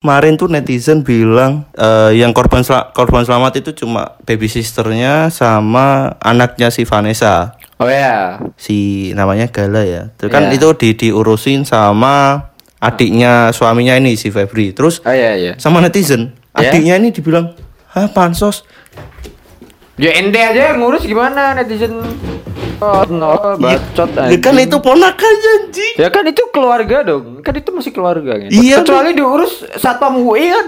Kemarin tuh netizen bilang eh, yang korban sel- korban selamat itu cuma baby sisternya sama anaknya si Vanessa, Oh ya. si namanya Gala ya. Itu kan Iya. itu di diurusin sama adiknya suaminya ini si Febri. Terus Oh ya ya. sama netizen, Ya. adiknya ini dibilang, "Hah, pansos?" Ya ente aja yang ngurus gimana netizen. Oh, no, bacot Ya, kan itu ponakannya anjing. Ya kan itu keluarga dong. Kan itu masih keluarga kan. Iya, Kecuali diurus satpam UI kan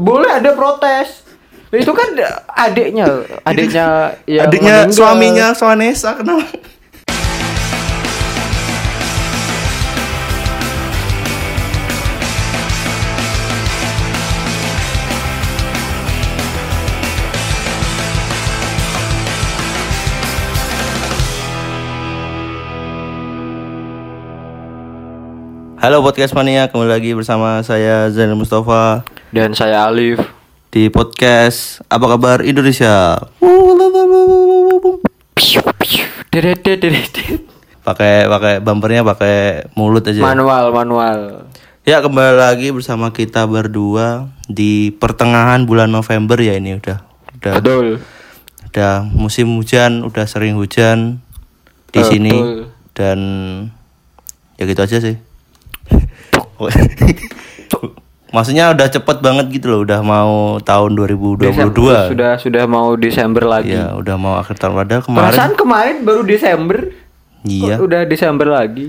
boleh ada protes. Itu kan adiknya, adiknya yang adiknya meninggal. suaminya Vanessa kenapa? Halo podcast mania, kembali lagi bersama saya Zainal Mustafa dan saya Alif. di podcast Apa Kabar Indonesia. Pakai pakai bumpernya pakai mulut aja. Manual, manual. Ya kembali lagi bersama kita berdua di pertengahan bulan November ya ini udah udah Betul. udah musim hujan, udah sering hujan di Betul. sini dan ya gitu aja sih. Maksudnya udah cepet banget gitu loh, udah mau tahun 2022. Desember, sudah sudah mau Desember lagi. Ya, udah mau akhir tahun padahal kemarin. Perasaan kemarin baru Desember. Iya. Udah Desember lagi.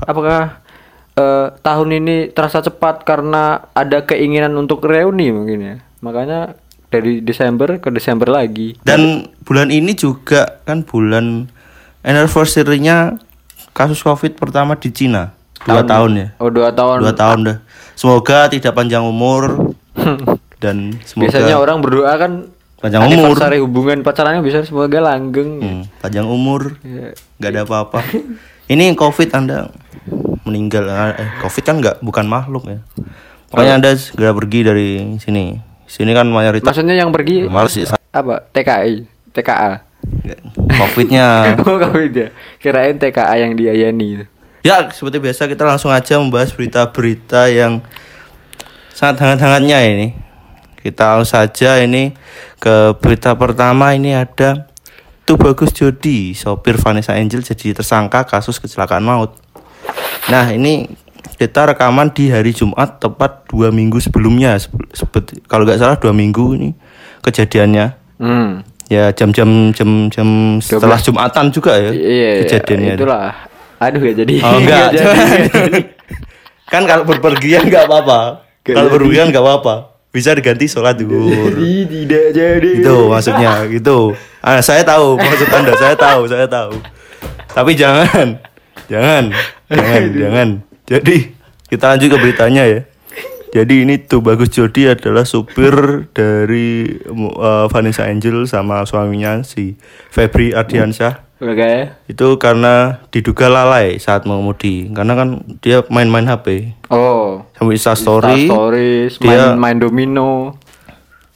Apakah eh, tahun ini terasa cepat karena ada keinginan untuk reuni mungkin ya? Makanya dari Desember ke Desember lagi. Dan bulan ini juga kan bulan anniversary-nya kasus Covid pertama di Cina. Dua tahun, ya. Oh dua tahun. Dua tahun dah. Semoga tidak panjang umur dan semoga Biasanya orang berdoa kan Panjang umur. anniversary hubungan pacarannya bisa semoga langgeng. Hmm, panjang umur, Ya. nggak ada apa-apa. Ini Covid Anda meninggal. Eh, Covid kan nggak bukan makhluk ya. Pokoknya Anda segera pergi dari sini. Sini kan mayoritas Maksudnya yang pergi males ya. apa? TKI, TKA. Covid-nya Oh Covid ya. Kirain TKA yang diayani. Ya, seperti biasa kita langsung aja membahas berita-berita yang sangat hangat-hangatnya ini. Kita langsung saja ini ke berita pertama ini ada tuh bagus Jody, sopir Vanessa Angel jadi tersangka kasus kecelakaan maut. Nah, ini kita rekaman di hari Jumat tepat dua minggu sebelumnya, Sebe- seperti kalau nggak salah dua minggu ini kejadiannya. Hmm. Ya jam-jam jam-jam setelah Jumatan juga ya Iya, kejadiannya. itulah. Aduh ya jadi. Oh enggak, jadi. jangan. kan kalau berpergian enggak apa-apa. Nggak Kalau jadi. berpergian enggak apa-apa. Bisa diganti sholat zuhur. Jadi tidak jadi. Itu maksudnya gitu. Ah, saya tahu maksud Anda, saya tahu, saya tahu. Tapi jangan. Jangan. Jangan, jangan. Jadi kita lanjut ke beritanya ya. Jadi ini tuh Bagus Jody adalah supir dari uh, Vanessa Angel sama suaminya si Febri Ardiansyah Oke. itu karena diduga lalai saat mengemudi karena kan dia main-main HP Oh. sambil Insta story Stories, dia- main, main domino.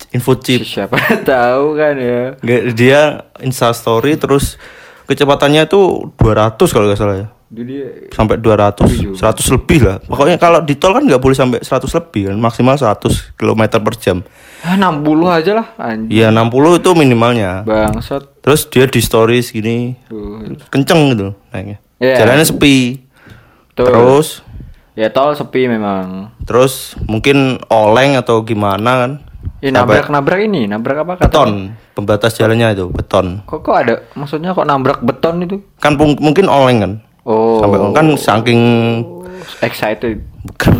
info chip Siapa tahu kan ya. Dia Insta story terus kecepatannya itu 200 kalau nggak salah ya Jadi sampai 200 100 lebih lah pokoknya kalau di tol kan nggak boleh sampai 100 lebih kan maksimal 100 km per jam ah, 60 aja lah anjing. ya 60 itu minimalnya Bangsat. terus dia di stories gini Tuh. kenceng gitu naiknya Iya. jalannya sepi Tuh. terus Ya tol sepi memang. terus mungkin oleng atau gimana kan Ya Sampai- nabrak-nabrak ini, nabrak apa kata? beton pembatas jalannya itu beton Kok kok ada maksudnya kok nabrak beton itu? kan mungkin oleng kan Oh. sampai kan saking excited. bukan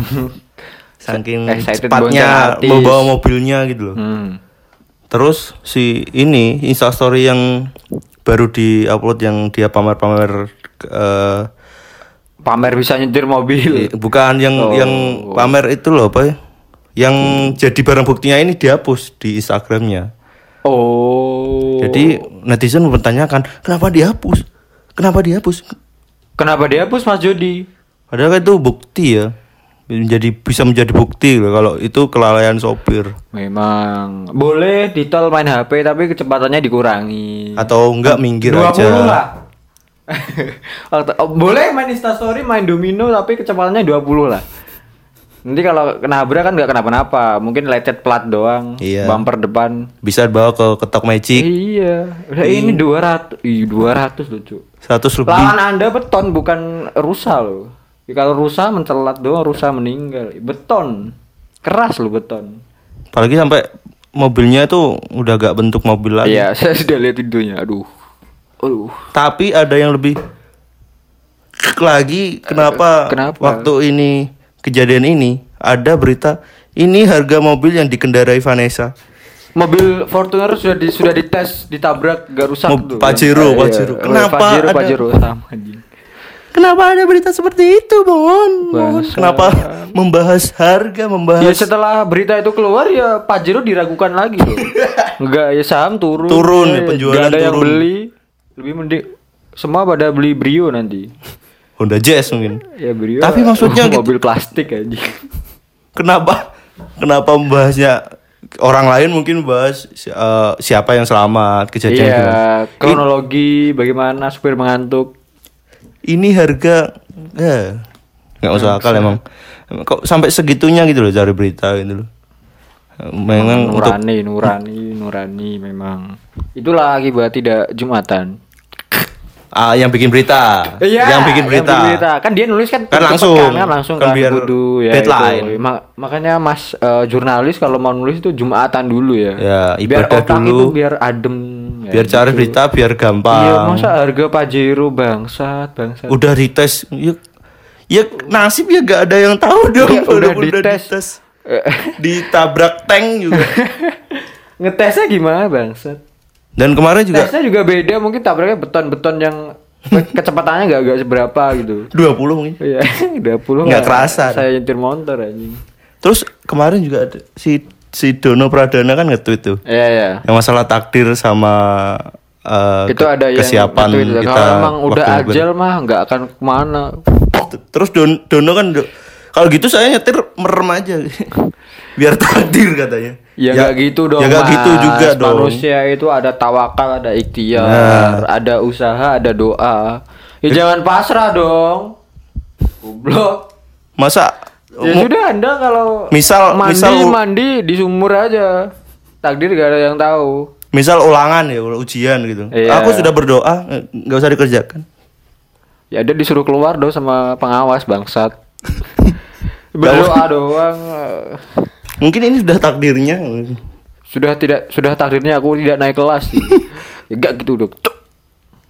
saking Excited cepatnya membawa mobilnya gitu loh Hmm. terus si ini instastory yang baru diupload yang dia pamer-pamer eh, Pamer bisa nyetir mobil. bukan yang Oh. yang pamer itu loh apa ya yang jadi barang buktinya ini dihapus di Instagramnya Oh. jadi netizen mempertanyakan kenapa dihapus kenapa dihapus kenapa dihapus Mas Jody? Padahal kan itu bukti ya. Menjadi bisa menjadi bukti loh kalau itu kelalaian sopir Memang boleh di tol main HP tapi kecepatannya dikurangi. atau enggak minggir 20 aja. lah. Oh, boleh main Instastory, main domino tapi kecepatannya 20 lah. Nanti kalau kenabrak kan nggak kenapa-napa, mungkin lecet plat doang, Iya. bumper depan. Bisa bawa ke ketok magic Iya, udah ini 200, ih 200 loh, Cuk. 100 lebih. Lawan Anda beton bukan rusa loh. Ya, kalau rusa mencelat doang, rusa meninggal. Beton. Keras loh beton. Apalagi sampai mobilnya itu udah gak bentuk mobil lagi. Iya, saya sudah lihat videonya. Aduh. Aduh. Tapi ada yang lebih lagi kenapa, Kenapa? waktu ini kejadian ini ada berita ini harga mobil yang dikendarai Vanessa. Mobil Fortuner sudah di, sudah dites ditabrak gak rusak Mob- tuh. Pajero, Iya. Pajero. Oh, Kenapa Pajero, ada- Pajero sama anjing. Kenapa ada berita seperti itu, Bon? Bon, Bangsa. Kenapa membahas harga, membahas Ya setelah berita itu keluar ya Pajero diragukan lagi loh. Enggak ya saham turun. Turun, ya, penjualan nggak ada yang turun. beli. Lebih mending semua pada beli Brio nanti. Honda Jazz mungkin. Ya Brio. Tapi maksudnya gitu. mobil plastik aja. Kenapa? Kenapa membahasnya orang lain mungkin bahas eh, siapa yang selamat kejadian Iya, gimana. kronologi bagaimana supir mengantuk. ini harga ya nggak masuk akal emang kok sampai segitunya gitu loh cari berita gitu loh memang untuk nurani, nurani, nurani memang. Itulah akibat tidak jumatan. Ah, yang bikin berita yang bikin berita Kan dia nulis kan Kan langsung. kan, langsung Kan kan, biar kudu ya deadline. itu. Ma- makanya Mas eh, jurnalis kalau mau nulis itu jumatan dulu ya. Ya, biar otak dulu. itu biar adem. ya biar cari gitu. berita biar gampang Iya, masa harga Pajero bangsat, bangsat. udah dites ya, ya nasib ya gak ada yang tahu dong Iya, udah Walaupun dites. Eh, ditabrak tank juga Ngetesnya gimana bangsat? Dan kemarin juga Tesnya juga beda, mungkin tabraknya beton-beton yang ke- kecepatannya gak, gak seberapa gitu. 20 mungkin Iya, 20 Nggak kerasa. Saya nyetir motor anjing. terus kemarin juga ada si si Dono Pradana kan nge-tweet tuh Iya, iya. yang masalah takdir sama eh, Itu ke- ada yang kesiapan nge-tweet, kita kalau emang udah ajal mah nggak akan ke mana. terus Don- Dono kan kalau gitu saya nyetir merem aja biar takdir katanya Ya nggak gitu dong. ya Mas. gitu juga dong Manusia itu ada tawakal, ada ikhtiar, Nah. ada usaha, ada doa. Ya jangan pasrah dong. Goblok. masa Ya sudah Anda kalau Misal- mandi misal mandi di sumur aja. Takdir gak ada yang tahu. misal ulangan ya ujian gitu Iya. aku sudah berdoa eh, nggak usah dikerjakan Ya ada disuruh keluar dong sama pengawas bangsat. Berdoa doang. mungkin ini sudah takdirnya Sudah tidak sudah takdirnya aku tidak naik kelas. ya gak gitu. Cuk.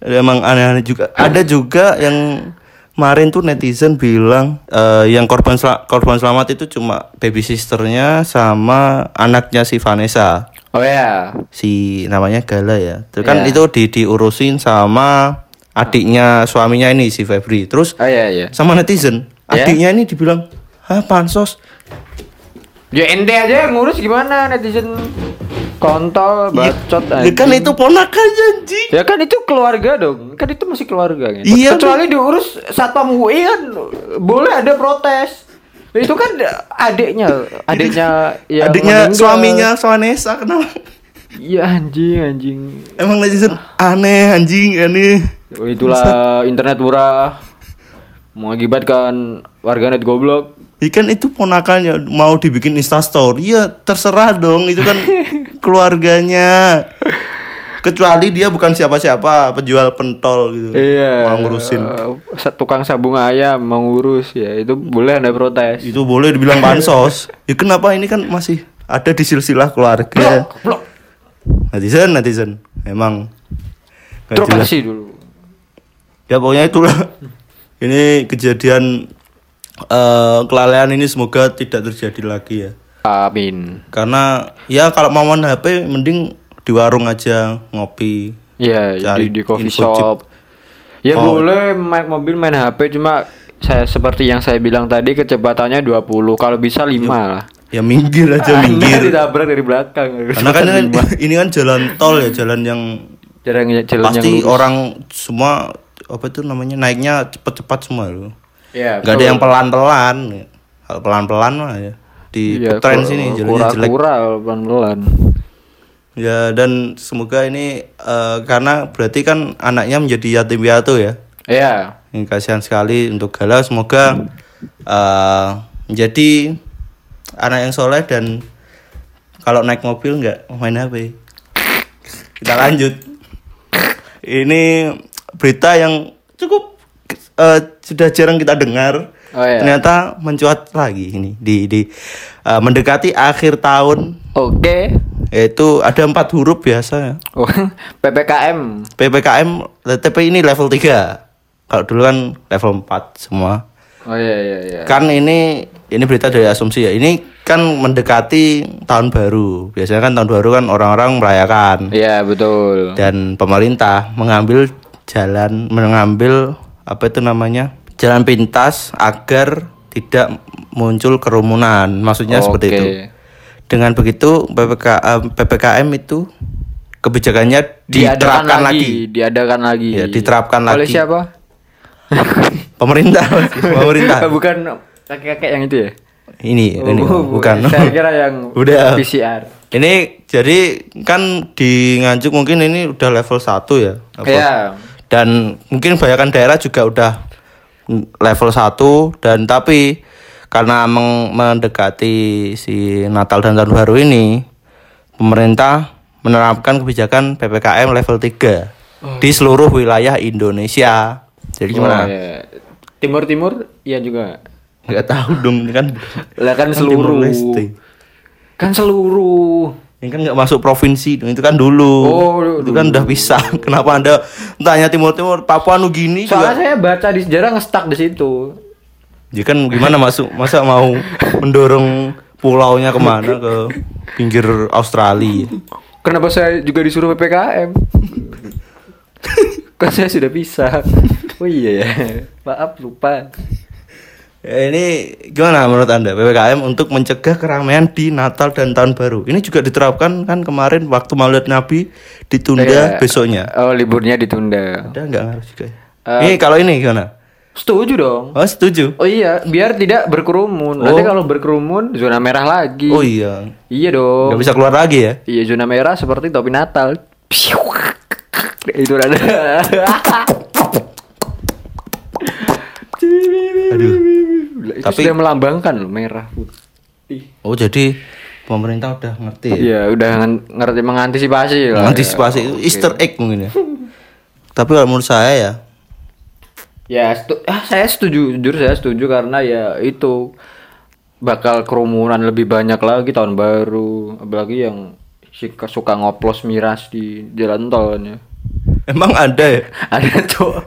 emang aneh-aneh juga ada juga yang kemarin tuh netizen bilang eh, yang korban sel- korban selamat itu cuma baby sisternya sama anaknya si Vanessa Oh ya. si namanya Gala ya. Terus kan Iya. itu di diurusin sama adiknya suaminya ini si Febri. Terus Oh iya iya. sama netizen, Ya. adiknya ini dibilang, "Hah, pansos?" Ya ente aja yang ngurus gimana netizen kontol bacot Ya, anjing. kan itu ponakan anjing. Ya kan itu keluarga dong. Kan itu masih keluarga kan. Iya, Kecuali diurus satpam UI kan boleh ada protes. Itu kan adiknya, adiknya yang adiknya meninggal. suaminya Vanessa kenapa? Iya anjing anjing. Emang netizen aneh anjing aneh. Oh, itulah internet murah mengakibatkan warganet goblok. Ikan itu ponakannya mau dibikin instastory ya terserah dong itu kan keluarganya. Kecuali dia bukan siapa-siapa, penjual pentol gitu. Iya. Mau ngurusin. eh, tukang sabung ayam mau ngurus ya itu boleh ada protes. itu boleh dibilang bansos ya kenapa ini kan masih ada di silsilah keluarga Blok. netizen netizen emang jelas. Terokasi dulu. ya pokoknya itulah ini kejadian eh, kelalaian ini semoga tidak terjadi lagi ya Amin. karena ya kalau mau main HP mending di warung aja ngopi Iya, Cari di, di coffee info chip. shop. Ya Oh. boleh main mobil main HP cuma saya seperti yang saya bilang tadi kecepatannya 20 kalau bisa 5 lah. ya minggir aja Anda minggir ditabrak dari belakang. karena kan ini, ini kan jalan tol ya jalan yang ya, jalan yang pasti lurus. orang semua apa itu namanya naiknya cepet-cepat semua loh Iya, nggak ada yang pelan-pelan kalau pelan-pelan mah ya di Iya, tren sini jalannya jelek pelan-pelan. ya dan semoga ini eh, karena berarti kan anaknya menjadi yatim piatu ya Iya. ini kasihan sekali untuk Gala semoga eh, menjadi anak yang soleh dan kalau naik mobil nggak main HP. Kita lanjut. Ini berita yang cukup eh, sudah jarang kita dengar. Oh, iya. Ternyata mencuat lagi ini di di eh, mendekati akhir tahun Oke. yaitu ada empat huruf biasa ya. Oh, PPKM. PPKM tapi ini level 3. Kalau dulu kan level 4 semua. Oh iya iya iya. Kan ini ini berita dari asumsi ya. Ini kan mendekati tahun baru. Biasanya kan tahun baru kan orang-orang merayakan Iya, betul. dan pemerintah mengambil jalan mengambil apa itu namanya? jalan pintas agar tidak muncul kerumunan. Maksudnya seperti Oke. itu. Dengan begitu PPK, PPKM itu kebijakannya Diadakan diterapkan lagi, lagi. diadakan lagi. Ya, diterapkan Oleh lagi. siapa? Pemerintah, pemerintah. Bukan kakek-kakek yang itu ya? Ini, ini Oh, bukan. Saya kira yang Udah. PCR. Ini jadi kan di Nganjuk mungkin ini udah level 1 ya. apa? Iya. Dan mungkin kebanyakan daerah juga udah level 1 dan tapi karena meng- mendekati si Natal dan Tahun Baru ini pemerintah menerapkan kebijakan PPKM level 3 di seluruh wilayah Indonesia. Jadi gimana? Oh, iya. Timur-timur iya juga. Nggak tahu dong kan Lah kan kan seluruh. Kan seluruh. Ini kan nggak masuk provinsi, itu kan dulu. Oh, itu kan udah bisa. Kenapa anda tanya timur timur Papua Nugini Soalnya juga? saya baca di sejarah nge-stuck di situ. Ya kan gimana masuk? Masa mau mendorong pulaunya ke mana ke pinggir Australia? Kenapa saya juga disuruh PPKM? kan saya sudah bisa. Oh iya ya. Maaf lupa. Ya, ini gimana menurut anda ppkm untuk mencegah keramaian di Natal dan Tahun Baru? Ini juga diterapkan kan kemarin waktu Maulid Nabi ditunda Kayak- besoknya. Oh, liburnya ditunda. Ada nggak ngaruh juga? ya? Eh, ini kalau ini gimana? Setuju dong. Oh setuju. Oh iya, biar tidak berkerumun. Nanti kalau berkerumun zona merah lagi. Oh iya. Iya dong. Nggak bisa keluar lagi ya? Iya zona merah seperti topi Natal. Itu ada. Aduh. Itu Tapi- sudah melambangkan loh merah putih. Oh jadi pemerintah udah ngerti ya? Iya, udah ngerti mengantisipasi lah. Antisipasi itu Oke. Easter egg mungkin ya. Tapi kalau menurut saya ya, Ya, setu- ah, saya setuju, jujur saya setuju karena ya itu bakal kerumunan lebih banyak lagi tahun baru, apalagi yang suka, suka ngoplos miras di jalan tol kan ya. emang ada ya? Ada tuh.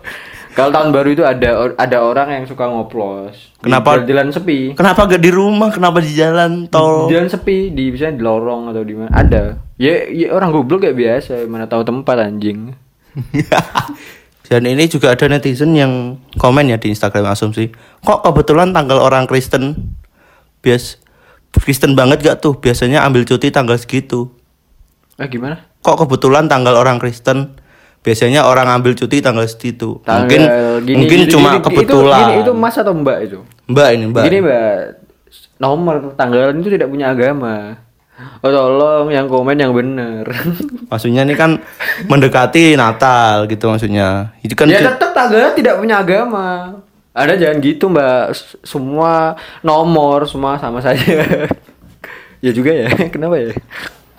Kalau tahun baru itu ada ada orang yang suka ngoplos. Di Kenapa? jalan, jalan sepi. Kenapa gak di rumah? Kenapa di jalan tol? Di jalan sepi, di misalnya di lorong atau di mana. Ada. Ya, ya orang goblok kayak biasa, mana tahu tempat anjing. Dan ini juga ada netizen yang komen ya di Instagram asumsi. Kok kebetulan tanggal orang Kristen? Bias Kristen banget gak tuh? Biasanya ambil cuti tanggal segitu. Eh gimana? Kok kebetulan tanggal orang Kristen? Biasanya orang ambil cuti tanggal segitu. Tanggal mungkin gini, mungkin gini, cuma gini, kebetulan. Itu, itu mas atau mbak itu? Mbak ini mbak. Gini mbak, nomor tanggalan itu tidak punya agama. Oh tolong yang komen yang bener. Maksudnya ini kan mendekati Natal gitu maksudnya. Itu kan ya tetap tanggalan tidak punya agama. Ada jangan gitu mbak, semua nomor semua sama saja. ya juga ya, kenapa ya?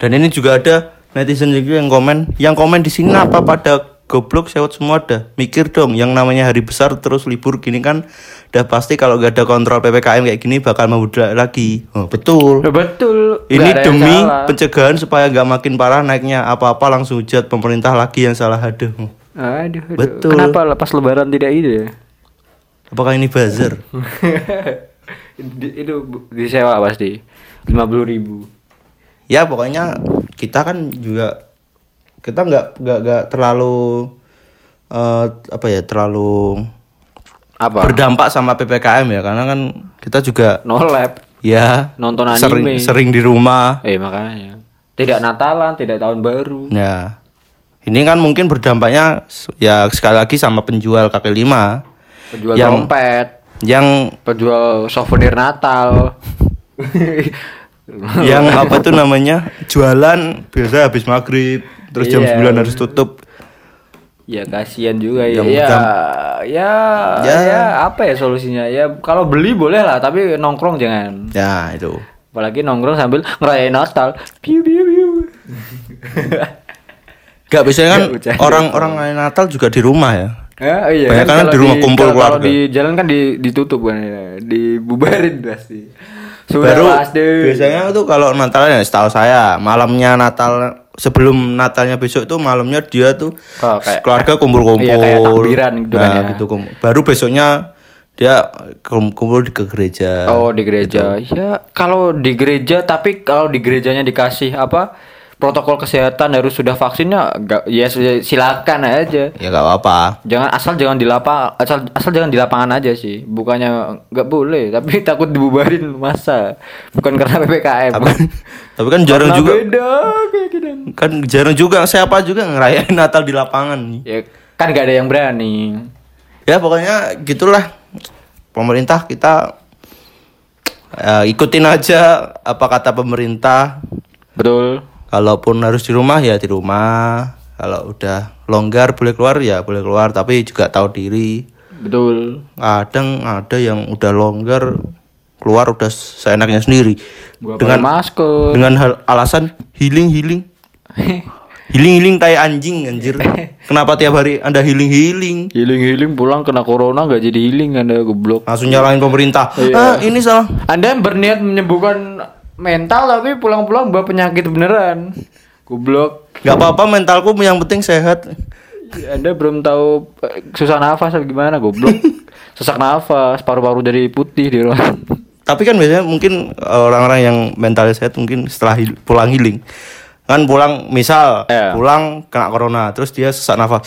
dan ini juga ada netizen juga yang komen, yang komen di sini apa pada goblok sewot semua ada. Mikir dong, yang namanya hari besar terus libur gini kan udah pasti kalau gak ada kontrol PPKM kayak gini bakal membludak lagi. Oh, betul. Ya, betul. Ini demi pencegahan supaya nggak makin parah naiknya apa-apa langsung hujat pemerintah lagi yang salah aduh. Aduh, aduh. Betul. Kenapa lepas lebaran tidak itu ya? Apakah ini buzzer? Di- itu disewa pasti. 50.000 ribu. ya pokoknya kita kan juga kita nggak nggak nggak terlalu eh, apa ya terlalu Apa? berdampak sama ppkm ya karena kan kita juga no lab. ya Nonton anime. sering sering di rumah Eh makanya. Tidak Natalan, tidak tahun baru. ya ini kan mungkin berdampaknya ya sekali lagi sama penjual kaki lima Penjual Yang- trompet, yang penjual souvenir Natal. yang apa tuh namanya jualan biasa habis maghrib terus jam Iya. 9 harus tutup Ya kasihan juga ya. Ya, jam- ya, Ya. ya, apa ya solusinya? Ya kalau beli boleh lah, tapi nongkrong jangan. Ya itu. Apalagi nongkrong sambil ngerayain Natal. Piu piu piu. Gak biasanya kan orang-orang ngerayain Natal juga di rumah ya. Ya, iya. Banyak kan kalau di rumah kumpul kalau- Kalau keluarga. di jalan kan di, ditutup kan ya. Dibubarin pasti. Sudah Baru pasti. biasanya tuh kalau Natal ya setahu saya malamnya Natal sebelum Natalnya besok itu malamnya dia tuh Oh, kayak- keluarga kumpul-kumpul. Iya, kayak takbiran gitu kan Nah, ya. gitu, Baru besoknya dia kum- kumpul di ke gereja. Oh di gereja, ya kalau di gereja tapi kalau di gerejanya dikasih apa protokol kesehatan harus sudah vaksinnya, enggak, ya silakan aja. Ya gak apa-apa. Jangan asal jangan di lapang, asal asal jangan di lapangan aja sih. Bukannya nggak boleh, tapi takut dibubarin masa. Bukan karena ppkm. Tapi, tapi kan jarang Karena juga beda kayak gitu. kan jarang juga siapa juga ngerayain Natal di lapangan. Ya kan nggak ada yang berani. Ya pokoknya gitulah pemerintah kita eh, ikutin aja apa kata pemerintah. Betul. Kalaupun harus di rumah ya di rumah. Kalau udah longgar boleh keluar ya boleh keluar tapi juga tahu diri. Betul. Kadang ada yang udah longgar keluar udah seenaknya sendiri Gua dengan masker. dengan hal alasan healing healing healing healing kayak anjing anjir. Kenapa tiap hari anda healing healing? Healing healing pulang kena corona nggak jadi healing anda goblok. Langsung nyalain pemerintah. Iya. Ah ini salah. Anda berniat menyembuhkan mental tapi pulang-pulang bawa penyakit beneran. Goblok. Gak apa-apa mentalku yang penting sehat. Anda belum tahu eh, susah nafas atau gimana goblok. Sesak nafas, paru-paru dari putih di ruang. Tapi kan biasanya mungkin orang-orang yang mentalnya sehat mungkin setelah pulang healing kan pulang misal Iya. pulang kena corona terus dia sesak nafas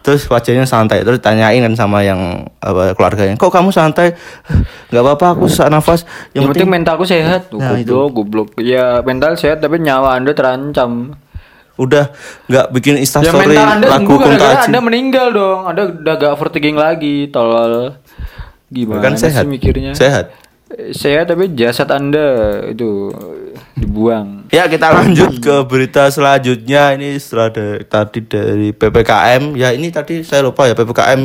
terus wajahnya santai terus tanyain kan sama yang apa keluarganya kok kamu santai nggak apa-apa aku sesak nafas Yang, yang, penting mentalku sehat. Nah, goblok, goblok. Ya mental sehat tapi nyawa Anda terancam. udah nggak bikin Ya instastory mental Anda lagu kuntaji Anda meninggal dong. Anda udah gak overthinking lagi, tolol. Gimana kan sehat sih mikirnya? sehat Sehat tapi jasad Anda itu dibuang. Ya kita lanjut ke berita selanjutnya ini setelah da- tadi dari PPKM ya ini tadi saya lupa ya PPKM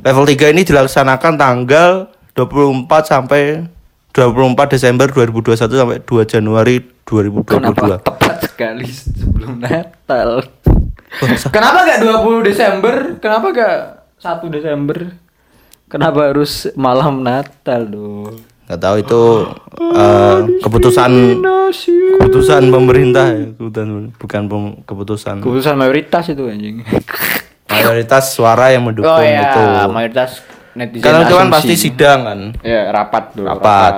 level 3 ini dilaksanakan tanggal 24 sampai 24 Desember 2021 sampai 2 Januari 2022. Kenapa tepat sekali sebelum Natal? Kenapa gak 20 Desember? Kenapa gak 1 Desember? Kenapa harus malam Natal dong? Nggak tahu itu eh, keputusan keputusan pemerintah ya, keputusan bukan pem- keputusan Keputusan mayoritas itu anjing. mayoritas suara yang mendukung oh ya, itu. mayoritas netizen. Karena itu kan pasti sidang kan. Ya, rapat dulu. Rapat.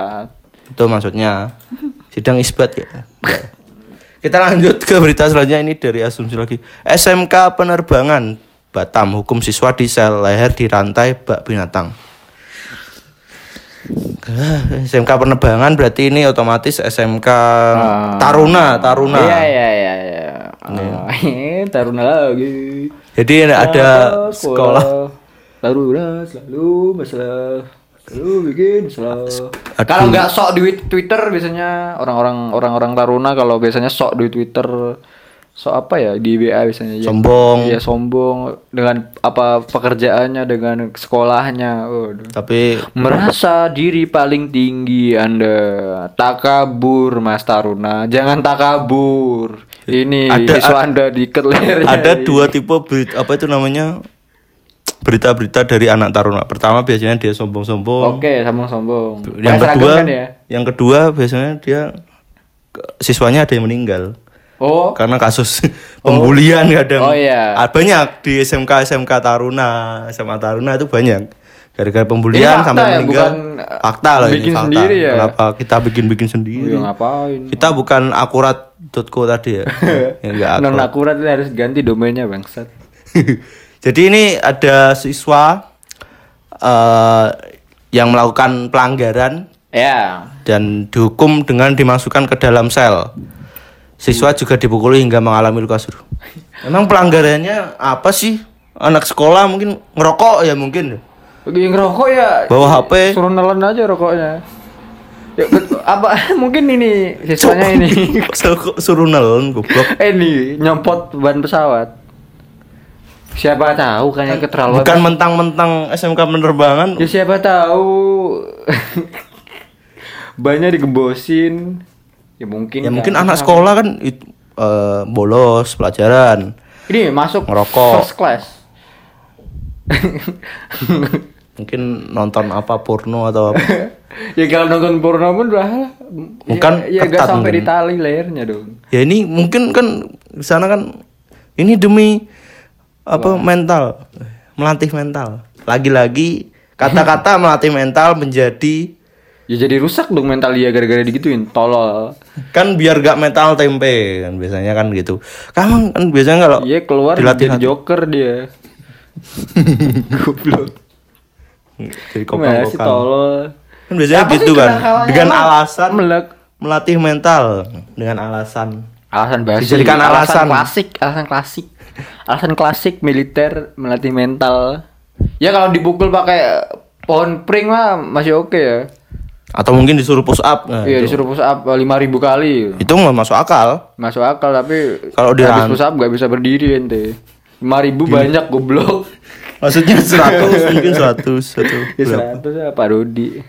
Itu maksudnya sidang isbat ya. Ya. Kita lanjut ke berita selanjutnya ini dari asumsi lagi. SMK penerbangan Batam hukum siswa di sel leher di rantai bak binatang. SMK penerbangan berarti ini otomatis SMK Taruna, Taruna. Iya, iya, iya, iya. Ah, Taruna lagi. Jadi ada sekolah Taruna selalu masalah selalu bikin. Aduh. Kalau nggak sok di Twitter biasanya orang-orang orang-orang Taruna kalau biasanya sok di Twitter sok apa ya di WA biasanya ya. sombong. Iya sombong dengan apa pekerjaannya dengan sekolahnya. Waduh. Tapi Merasa diri paling tinggi Anda Takabur Mas Taruna Jangan takabur Ini Ada- siswa Anda lehernya ada dua tipe berita apa itu namanya berita-berita dari anak taruna. Pertama biasanya dia sombong-sombong. Oke sombong-sombong yang seragam kedua kan ya? yang kedua biasanya dia siswanya ada yang meninggal Oh. Karena kasus pembulian kadang. Oh, iya. Ah, banyak. Di SMK SMK Taruna SMA Taruna itu banyak. Gara-gara pembulian sampai ya, meninggal. bukan, uh, fakta loh bikin ini fakta. sendiri ya? kenapa kita bikin-bikin Ya sendiri ngapain? Kita bukan akurat.co tadi ya, ya enggak Non akurat. Akurat ini harus ganti domainnya bangsat. Jadi ini ada siswa eh, yang melakukan pelanggaran Ya dan dihukum dengan dimasukkan ke dalam sel. Siswa juga dipukuli hingga mengalami luka suruh. Emang pelanggarannya apa sih? Anak sekolah mungkin ngerokok ya mungkin. Bagi yang ngerokok ya Bawa HP. Suruh nelen aja rokoknya ya, apa mungkin ini siswanya ini Suruh nelen goblok. eh ini nyempot ban pesawat Siapa tahu kan yang keterlaluan. Bukan mentang-mentang SMK penerbangan. Ya siapa tahu banyak digembosin. Ya mungkin. Ya kan. mungkin anak sekolah kan itu eh, bolos pelajaran. Ini masuk Ngerokok. first class. Mungkin nonton apa porno atau apa. ya kalau nonton porno pun udah Bukan ya, ya gak sampai di mungkin. tali lehernya dong. ya ini mungkin kan di sana kan ini demi apa mental melatih mental lagi-lagi kata-kata melatih mental menjadi Ya jadi rusak dong mental dia gara-gara digituin tolol. kan biar gak mental tempe kan biasanya kan gitu kamu kan biasanya kalau Iya keluar dilatih jadi joker dia. Goblok. jadi Gimana sih kopang-kopang tolol. kan biasanya Apa gitu kan dengan emang? alasan Melek. melatih mental dengan alasan Alasan basi. Dijadikan alasan. klasik, alasan klasik. Alasan klasik militer melatih mental. Ya kalau dipukul pakai pohon pring mah masih oke ya. Atau mungkin disuruh push up nah, Iya itu. disuruh push up 5000 kali. itu nggak masuk akal Masuk akal tapi Kalau di habis push up gak bisa berdiri ente. 5000 banyak goblok. maksudnya 100 mungkin 100 satu Ya 100 ya Pak Rudi.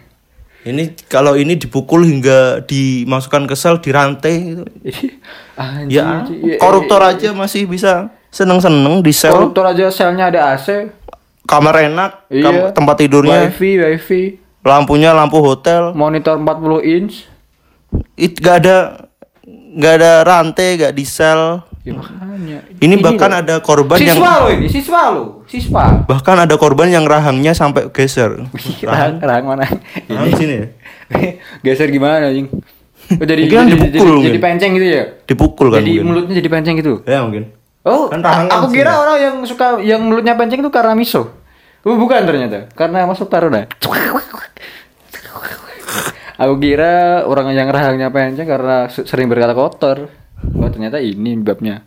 ini kalau ini dipukul hingga dimasukkan ke sel dirantai gitu. Anjing, ya anjing. Ya, koruptor aja masih bisa seneng-seneng di sel Koruptor aja selnya ada AC. kamar enak Iya. kam- tempat tidurnya Wifi, wifi, lampunya lampu hotel monitor 40 inch. it gak ada nggak ada rantai gak di sel Ya makanya. ini bahkan loh. ada korban yang siswa lo ini, siswa lo, siswa. bahkan ada korban yang rahangnya sampai geser Rahang, rahang mana? rahang sini ya Geser gimana anjing? Oh, jadi, Mungkin kan jadi, dipukul jadi, mungkin. jadi penceng gitu ya? dipukul kan jadi mungkin. mulutnya jadi penceng gitu. ya mungkin Oh, Kan aku di kira sini. orang yang suka yang mulutnya penceng itu karena miso. Oh, bukan ternyata. Karena masuk taruna. Aku kira orang yang rahangnya penceng karena sering berkata kotor. Oh, ternyata ini babnya.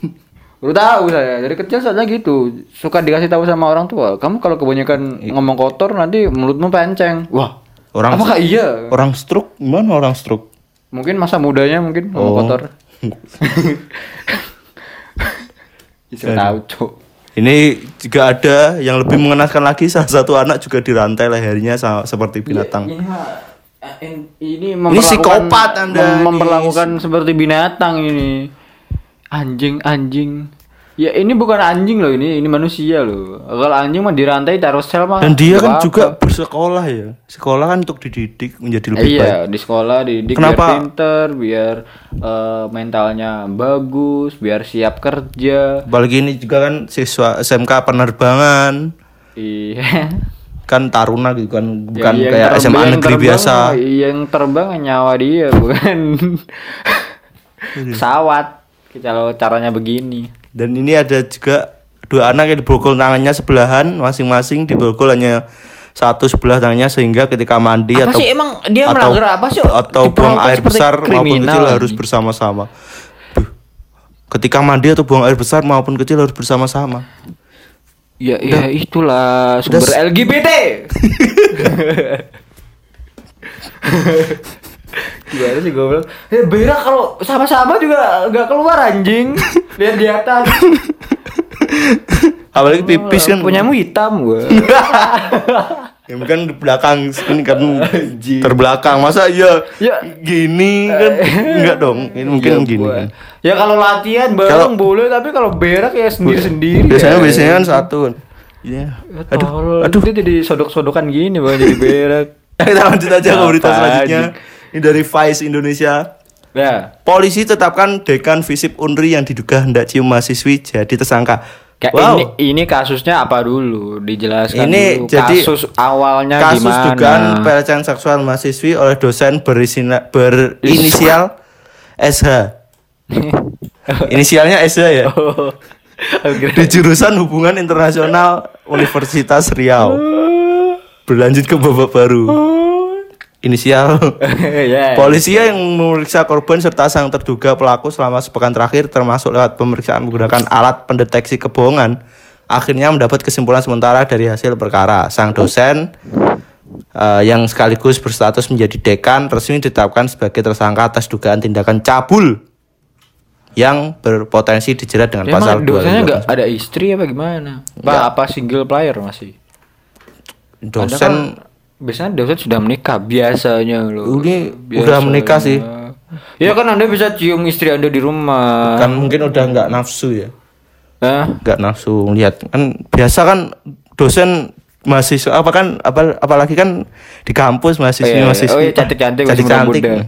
Baru tahu saya dari kecil soalnya gitu. Suka dikasih tahu sama orang tua kamu kalau kebanyakan ngomong kotor nanti mulutmu penceng. Wah Orang- apakah iya? orang stroke? Gimana orang stroke? Mungkin masa mudanya mungkin ngomong Oh. kotor. Bisa tahu cok. Ini juga ada yang lebih mengenaskan lagi salah satu anak juga dirantai lehernya seperti binatang. Ini mah eh, in- ini psikopat Anda mem- ini. memperlakukan seperti binatang ini. Anjing, anjing. Ya ini bukan anjing loh ini, ini manusia loh. Kalau anjing mah dirantai taruh sel mah. Dan dia kan apa-apa. juga bersekolah ya. Sekolah kan untuk dididik menjadi Eh, lebih baik. iya, di sekolah dididik Kenapa? biar pinter, biar eh, mentalnya bagus, biar siap kerja. Apalagi ini juga kan siswa SMK penerbangan. Iya. Kan taruna gitu kan bukan Ya, kayak terbang- SMA yang negeri terbang, biasa. Yang terbang nyawa dia bukan pesawat. Kalau caranya begini. Dan ini ada juga dua anak yang diborgol tangannya sebelahan masing-masing diborgol hanya satu sebelah tangannya sehingga ketika mandi Apa atau sih emang dia atau, apa sih? atau buang air besar maupun kecil lagi. harus bersama-sama. Ketika mandi atau buang air besar maupun kecil harus bersama-sama. Ya, ya itulah sumber Udah- LGBT. Gimana sih gue bilang? Eh, berak kalau sama-sama juga nggak keluar anjing. Lihat di atas. Apalagi pipis kan Punyamu hitam gue. Ya kan di belakang ini kan terbelakang masa ya, Ya. gini kan enggak dong ini mungkin Iya, gini kan. Ya kalau latihan bareng boleh tapi kalau berak ya sendiri-sendiri. biasanya ya. biasanya kan satu Iya. Aduh, aduh aduh itu jadi sodok-sodokan gini bang jadi berak. kita lanjut aja ke berita selanjutnya ini dari Vice Indonesia Ya. polisi tetapkan dekan Visip Unri yang diduga hendak cium mahasiswi jadi tersangka Kayak wow ini ini kasusnya apa dulu? Dijelaskan Ini dulu. jadi kasus awalnya kasus gimana? dugaan pelecehan seksual mahasiswi oleh dosen berisina, berinisial SH inisialnya SH ya Oh. di jurusan hubungan internasional Universitas Riau berlanjut ke babak baru inisial ya. polisi yang memeriksa korban serta sang terduga pelaku selama sepekan terakhir termasuk lewat pemeriksaan menggunakan alat pendeteksi kebohongan akhirnya mendapat kesimpulan sementara dari hasil perkara sang dosen eh, yang sekaligus berstatus menjadi dekan resmi ditetapkan sebagai tersangka atas dugaan tindakan cabul yang berpotensi dijerat dengan Emang pasal dosanya 258. nggak ada istri apa gimana? Pak apa single player masih? Dosen biasanya dosen sudah menikah biasanya loh. Ini udah menikah sih. Ya kan anda bisa cium istri anda di rumah. kan mungkin udah nggak nafsu ya nggak nafsu lihat kan biasa kan dosen mahasiswa apa kan apa apalagi kan di kampus mahasiswa Oh iya, mahasiswa oh iya, cantik-cantik, masih cantik muda-muda.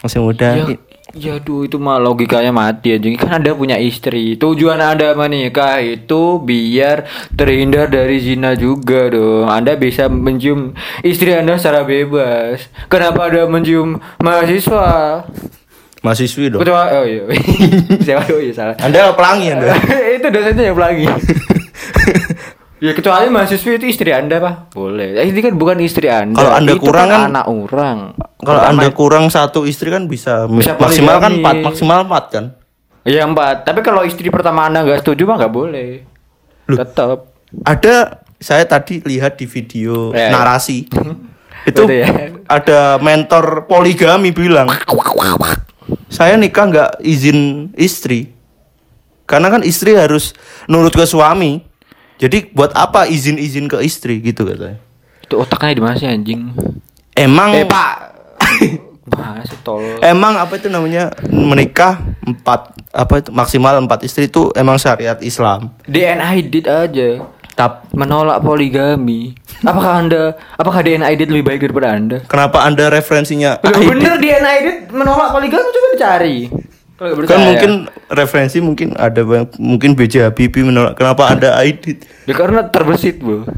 masih muda Ya, ya aduh itu mah logikanya mati aja kan anda punya istri. Tujuan anda menikah itu biar terhindar dari zina juga dong. Anda bisa mencium istri anda secara bebas. Kenapa anda mencium mahasiswa? Mahasiswi dong. Kecuali oh iya. Siapa? Oh iya salah. Anda pelangi anda. Itu dosennya yang pelangi ya kecuali mahasiswi itu istri anda pak boleh Eh, ini kan bukan istri anda Kalau Anda Itu kurang kan- anak orang kalau anda kurang satu istri kan bisa, Bisa maksimal kan empat maksimal empat kan Iya empat. Tapi kalau istri pertama anda nggak setuju mah nggak boleh. Loh. Tetap. ada saya tadi lihat di video Ya, ya. narasi itu ya. ada mentor poligami bilang saya nikah nggak izin istri karena kan istri harus nurut ke suami jadi buat apa izin-izin ke istri gitu katanya Itu otaknya di mana sih anjing? emang Eh pak. Tol? emang apa itu namanya menikah empat apa itu maksimal empat istri itu emang syariat Islam DNA edit aja. Tap, Menolak poligami. Apakah anda? Apakah DNA edit lebih baik daripada anda? kenapa anda referensinya Loh, AID? bener DNA edit menolak poligami coba dicari. Kan mungkin referensi mungkin ada banyak- mungkin BJ Habibie menolak kenapa anda aidit Ya karena terbesit bu.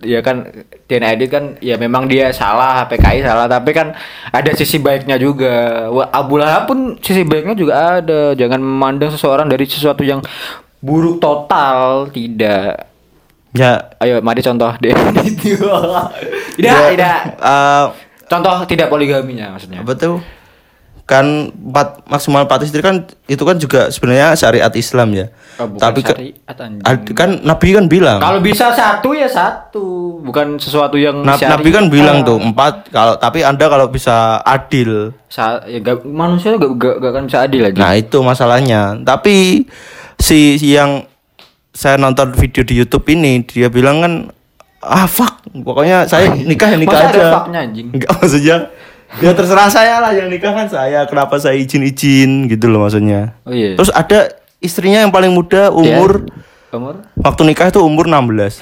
Ya kan DNA edit kan ya memang dia salah PKI salah tapi kan ada sisi baiknya juga. Abu Lahab pun sisi baiknya juga ada. Jangan memandang seseorang dari sesuatu yang buruk total tidak. Ya. Ayo mari contoh itu tidak ya, tidak. eh, contoh tidak poligaminya maksudnya. tuh kan empat maksimal empat istri kan itu kan juga sebenarnya syariat Islam ya. Oh, bukan tapi syariat, anjing. kan Nabi kan bilang. Kalau bisa satu ya satu bukan sesuatu yang Na- syariat. Nabi kan bilang tuh empat kalau tapi anda kalau bisa adil. Sa ya, gak, manusia gak, gak, gak akan bisa adil aja nah itu masalahnya. Tapi si, si yang saya nonton video di YouTube ini dia bilang kan ah fuck pokoknya saya nikah ya nikah Masa ada aja. fucknya, anjing? Enggak maksudnya ya terserah saya lah yang nikah kan saya. Kenapa saya izin izin gitu loh maksudnya. Oh iya. terus ada istrinya yang paling muda umur? Umur? Waktu nikah itu umur 16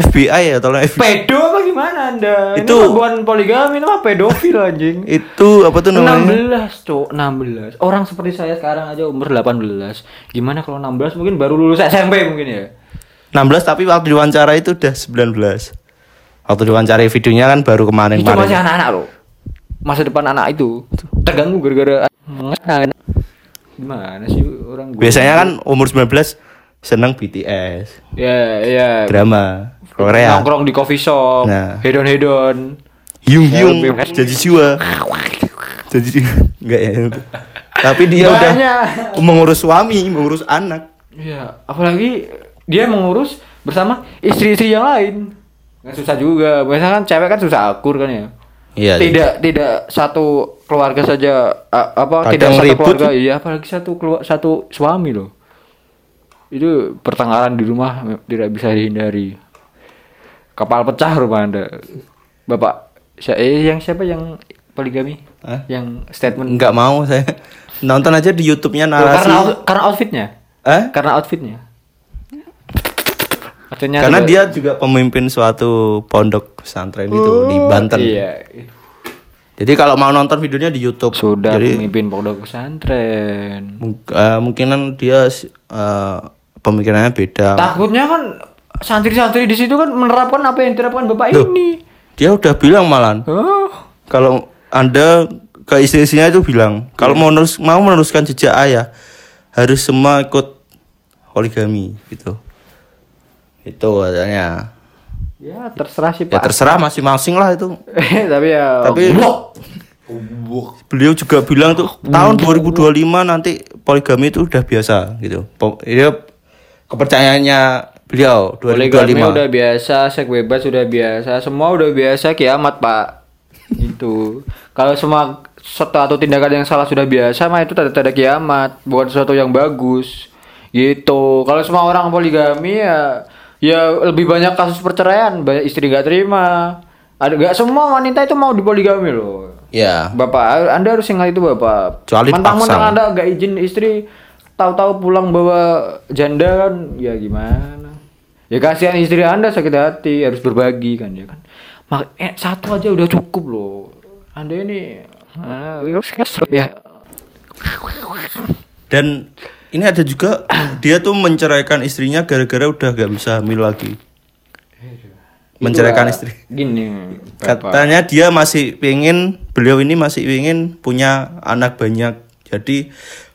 FBI ya tolong FBI pedo apa gimana anda? Itu- ini bukan poligami ini mah pedofil anjing. Itu apa tuh namanya? 16 cok 16 orang seperti saya sekarang aja umur 18 gimana kalau 16 mungkin baru lulus SMP mungkin ya? 16 tapi waktu diwawancara itu udah 19 waktu diwawancarai videonya kan baru kemarin itu masih anak-anak loh masa depan anak itu. Terganggu gara-gara gimana sih orang gua- biasanya kan umur 19 seneng BTS ya ya. Drama Korea. Nongkrong di coffee shop Nah. hedon hedon Yung Yung Ya, jadi jiwa jadi enggak ya tapi dia udah Banyak. mengurus suami mengurus anak. Iya, apalagi dia mengurus bersama istri-istri yang lain. Nggak susah juga. Biasanya kan cewek kan susah akur kan ya. iya tidak tidak satu keluarga saja apa Kadang tidak satu ribut keluarga iya apalagi satu keluar satu suami loh. Itu pertengkaran di rumah tidak bisa dihindari. Kapal pecah rumah Anda. Bapak eh yang siapa yang poligami? Hah? Yang statement nggak mau saya nonton aja di YouTube-nya Loh, narasi karena out- karena outfitnya. Eh? Karena outfitnya. Maksudnya karena juga- dia juga pemimpin suatu pondok pesantren itu di Banten Iya. jadi kalau mau nonton videonya di YouTube Sudah jadi pemimpin pondok pesantren. eh, mungkinan dia eh, pemikirannya beda Takutnya kan santri-santri di situ kan menerapkan apa yang diterapkan bapak Loh. ini. dia udah bilang malan Oh. kalau anda ke istri-istrinya itu bilang kalau mau menerus, mau meneruskan jejak ayah harus semua ikut poligami gitu itu katanya Ya terserah sih ya pak. terserah masing-masing lah itu Tapi ya. Tapi- Blok. beliau juga bilang tuh tahun 2025 nanti poligami itu udah biasa gitu dia kepercayaannya beliau Poligami 2025 udah biasa, seks bebas udah biasa, semua udah biasa kiamat pak. itu. Kalau semua sesuatu atau tindakan yang salah sudah biasa mah itu tanda-tanda kiamat, bukan sesuatu yang bagus. Gitu. Kalau semua orang poligami ya ya lebih banyak kasus perceraian, banyak istri gak terima. Ada gak semua wanita itu mau dipoligami loh. Ya. Bapak, Anda harus ingat itu Bapak. Kecuali Mentang-mentang. Anda gak izin istri tahu-tahu pulang bawa janda kan ya gimana? Ya kasihan istri Anda sakit hati, harus berbagi kan ya kan. Mak eh, satu aja udah cukup loh. Anda ini ah, ya Dan ini ada juga dia tuh menceraikan istrinya gara-gara udah gak bisa hamil lagi. Menceraikan Itulah, istri. Gini, Bapak. Katanya dia masih pengen beliau ini masih ingin punya anak banyak. Jadi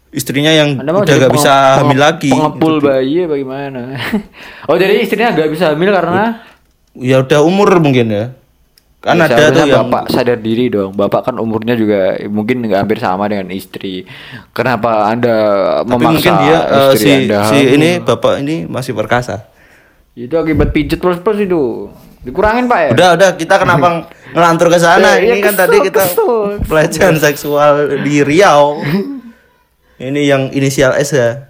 istrinya yang Anda udah gak bisa hamil lagi. Pengepul bayi apa gimana? oh jadi istrinya gak bisa hamil karena Ya udah umur mungkin ya. Kan Ya, ada tuh yang bapak sadar diri dong. Bapak kan umurnya juga mungkin nggak hampir sama dengan istri. Kenapa anda tapi memaksa mungkin dia istri si anda si hamil? ini bapak ini masih perkasa. Itu akibat pijet plus plus itu. Dikurangin pak ya. Udah udah kita kenapa ngelantur ke sana? Ya, ini ya, kan kesel, tadi kita kesel. pelecehan seksual di Riau. ini yang inisial S ya.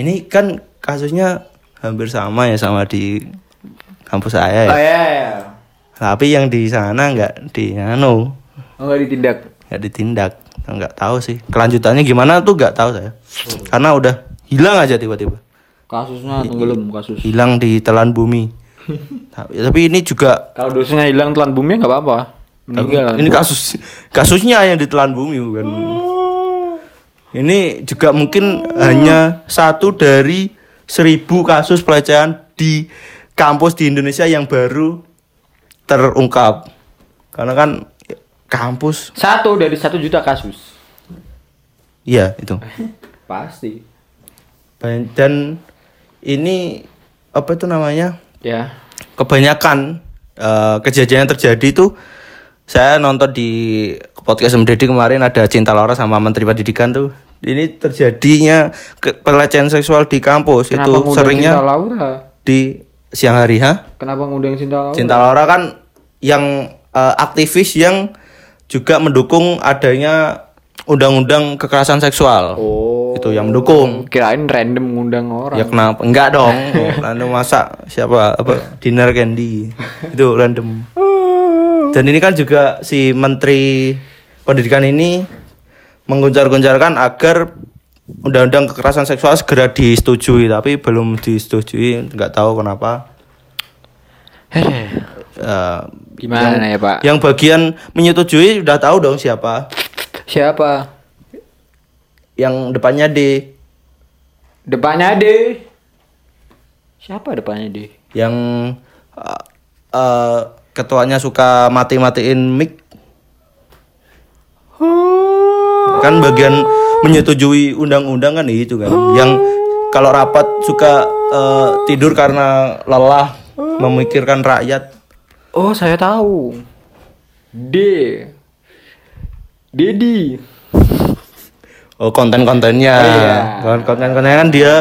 Ini kan kasusnya hampir sama ya sama di kampus saya ya. Oh ya ya. Tapi yang di sana nggak di anu, Oh nggak ditindak. nggak ditindak. Nggak tahu sih. Kelanjutannya gimana tuh nggak tahu saya. Karena udah hilang aja tiba-tiba. Kasusnya tenggelam kasus. Hilang di telan bumi. tapi, tapi ini juga Kalau dosanya hilang telan bumi nggak apa-apa. Meninggal. Ini kasus kasusnya yang ditelan bumi bukan. Ini juga mungkin hanya satu dari seribu kasus pelecehan di kampus di Indonesia yang baru terungkap. Karena kan kampus, Satu dari satu juta kasus. iya itu. Pasti. Dan ini apa itu namanya? Ya. kebanyakan eh, kejadian yang terjadi itu saya nonton di podcast Deddy kemarin ada Cinta Laura sama Menteri Pendidikan tuh. Ini terjadinya pelecehan seksual di kampus Kenapa itu seringnya Cinta Laura? di siang hari ha. Kenapa ngundang Cinta Laura? Cinta Laura kan yang eh, aktivis yang juga mendukung adanya undang-undang kekerasan seksual. Oh. Itu yang mendukung. Kirain random ngundang orang. Ya kenapa? Enggak dong. random masa siapa apa dinner candy. Itu random. Dan ini kan juga si menteri pendidikan ini mengguncar-guncarkan agar undang-undang kekerasan seksual segera disetujui tapi belum disetujui nggak tahu kenapa Hehe. Gimana ya Pak? yang bagian menyetujui udah tahu dong siapa Siapa? yang depannya D Depannya D. Siapa depannya D? yang eh, eh, ketuanya suka mati-matiin mic kan bagian menyetujui undang-undang kan itu kan yang kalau rapat suka eh, tidur karena lelah memikirkan rakyat Oh, saya tahu. D. Dedi. oh konten-kontennya Iya. Kon- konten-kontennya kan dia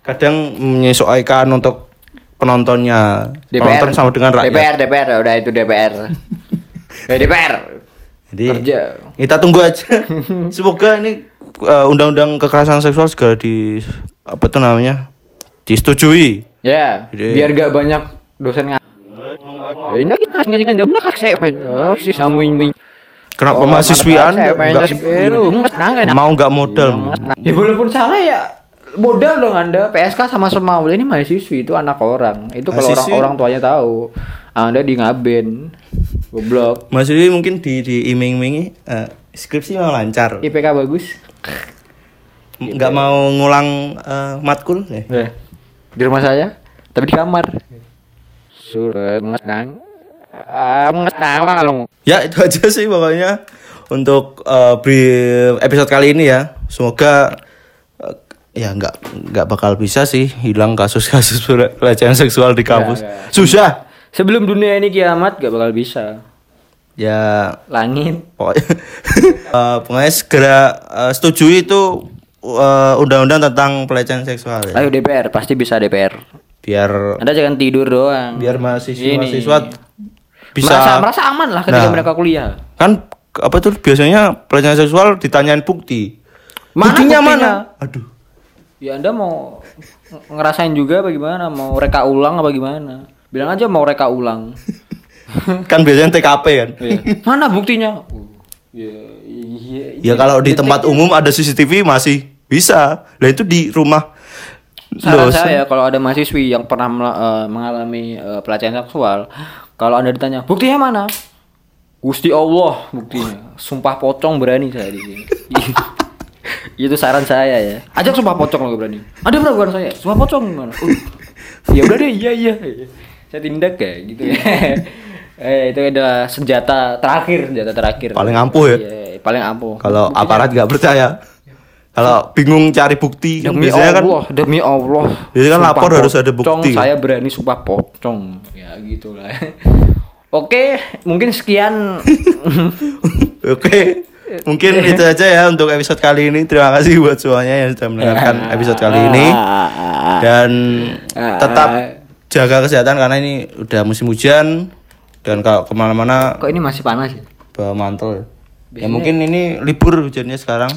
kadang menyesuaikan untuk penontonnya penonton sama dengan rakyat DPR, DPR, udah itu DPR. Eh, DPR. jadi Kerja. kita tunggu aja semoga ini eh, undang-undang kekerasan seksual segera di apa tuh namanya disetujui Ya, Jadi- biar gak banyak dosen nggak. Ini kita nggak nggak benar kak saya Oh, si kenapa mahasiswian nggak- nggak mau nggak modal Ya walaupun salah ya. Modal dong anda. PSK sama semau. Ini mahasiswi itu anak orang. Itu kalau orang orang tuanya tahu. Anda di ngaben. Goblok. Mahasiswi mungkin di di iming-imingi eh, skripsi mau lancar. IPK bagus. Nggak mau ngulang eh, matkul ya? Eh, di rumah saya. Tapi di kamar surat ngetang. Kalau ya itu aja sih pokoknya untuk beri- episode kali ini ya. Semoga eh, ya nggak nggak bakal bisa sih hilang kasus-kasus pelecehan seksual di kampus. nggak. susah. Sebelum dunia ini kiamat gak bakal bisa. Ya. Langit. Pokoknya eh, pokoknya segera eh, setujui itu undang-undang tentang pelecehan seksual ya. ayo DPR pasti bisa DPR biar anda jangan tidur doang biar mahasiswa Ini. mahasiswa bisa merasa merasa aman lah ketika Nah. mereka kuliah kan apa tuh biasanya pelecehan seksual ditanyain bukti. Mana buktinya, buktinya? mana? Aduh. Ya Anda mau ng- ngerasain juga apa gimana? Mau reka ulang apa gimana? Bilang aja mau reka ulang. kan biasanya TKP kan. Iya. Mana buktinya? Ya, iya, Ya kalau di tempat umum ada CCTV masih bisa. Lah itu di rumah Saran dosen. saya kalau ada mahasiswi yang pernah eh, mengalami eh, pelecehan seksual, kalau anda ditanya buktinya mana? Gusti Allah buktinya. Sumpah pocong berani saya di sini. Itu saran saya ya. Ajak sumpah pocong lo berani. Ada peraguan saya. Sumpah pocong gimana? Uh, ya udah deh, iya iya. Saya tindak ya gitu ya. eh itu adalah senjata terakhir, senjata terakhir. Paling ampuh ya? Iya, paling ampuh. Kalau aparat nggak percaya. Kalau bingung cari bukti, kan Demi kan Allah, demi Allah. Biasanya kan lapor harus ada pocong, bukti. Saya berani sumpah pocong. Ya gitulah. Oke, mungkin sekian. Oke, mungkin itu aja ya untuk episode kali ini. Terima kasih buat semuanya yang sudah mendengarkan episode kali ini. Dan tetap jaga kesehatan karena ini udah musim hujan. Dan kalau ke mana-mana Kok ini masih panas ya? bawa mantel. Ya mungkin ini libur hujannya sekarang.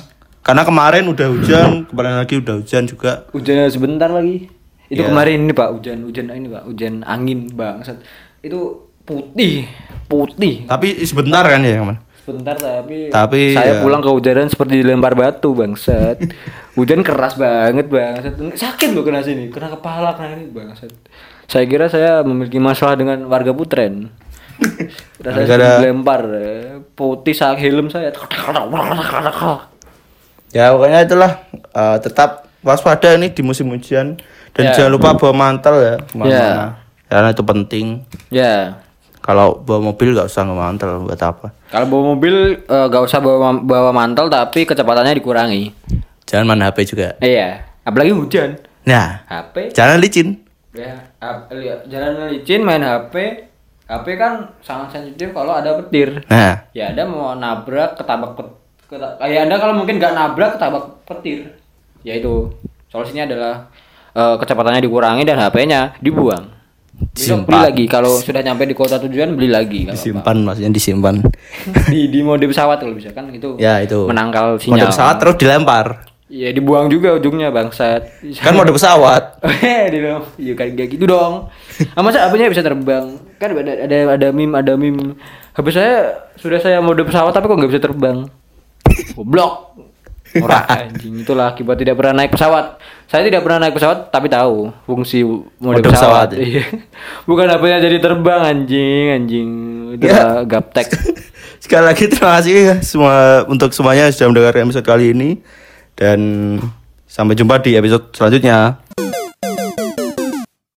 Karena kemarin udah hujan, kemarin lagi udah hujan juga. Hujan sebentar lagi. Itu Iya. kemarin ini Pak, hujan hujan ini Pak, hujan angin bangsat. Itu putih, putih. Tapi sebentar kan ya, teman. Sebentar tapi, Tapi, saya ya. pulang kehujanan seperti dilempar batu bangsat. Hujan keras banget bangsat. Sakit loh kena sini, kena kepala kena ini bangsat. Saya kira saya memiliki masalah dengan warga Putren. Rasanya dilempar eh, putih sak helm saya. Ya pokoknya itulah eh, tetap waspada ini di musim hujan dan Ya. jangan lupa bawa mantel ya ke mana-mana. Ya. Karena itu penting. Ya. Kalau bawa mobil gak usah bawa mantel buat apa? Kalau bawa mobil eh, gak usah bawa bawa mantel tapi kecepatannya dikurangi. Jangan main HP juga. Iya, apalagi hujan. Nah, HP jangan licin. ya ap- lihat jalan licin main HP. HP kan sangat sensitif kalau ada petir. Nah, Ya Anda mau nabrak ketabak ya Anda kalau mungkin nggak nabrak ketabak petir. Ya itu solusinya adalah eh, kecepatannya dikurangi dan HP-nya dibuang. Besok beli lagi kalau sudah nyampe di kota tujuan beli lagi disimpan maksudnya disimpan. di di mode pesawat kalau bisa kan itu ya itu. menangkal Mode sinyal. pesawat terus dilempar. Iya dibuang juga ujungnya bangsat. Kan mode pesawat. Eh. Iya kan kayak gitu dong. Ah, masa HP-nya bisa terbang? Kan ada ada ada meme ada meme. HP saya sudah saya mode pesawat tapi kok nggak bisa terbang. Goblok. Ora anjing itulah akibat tidak pernah naik pesawat. Saya tidak pernah naik pesawat tapi tahu fungsi mode, Mode pesawat. pesawat, ya. Iya. Bukan HP-nya jadi terbang anjing anjing. Itu Ya. gaptek. Sekali lagi terima kasih ya semua untuk semuanya yang sudah mendengarkan episode kali ini dan sampai jumpa di episode selanjutnya.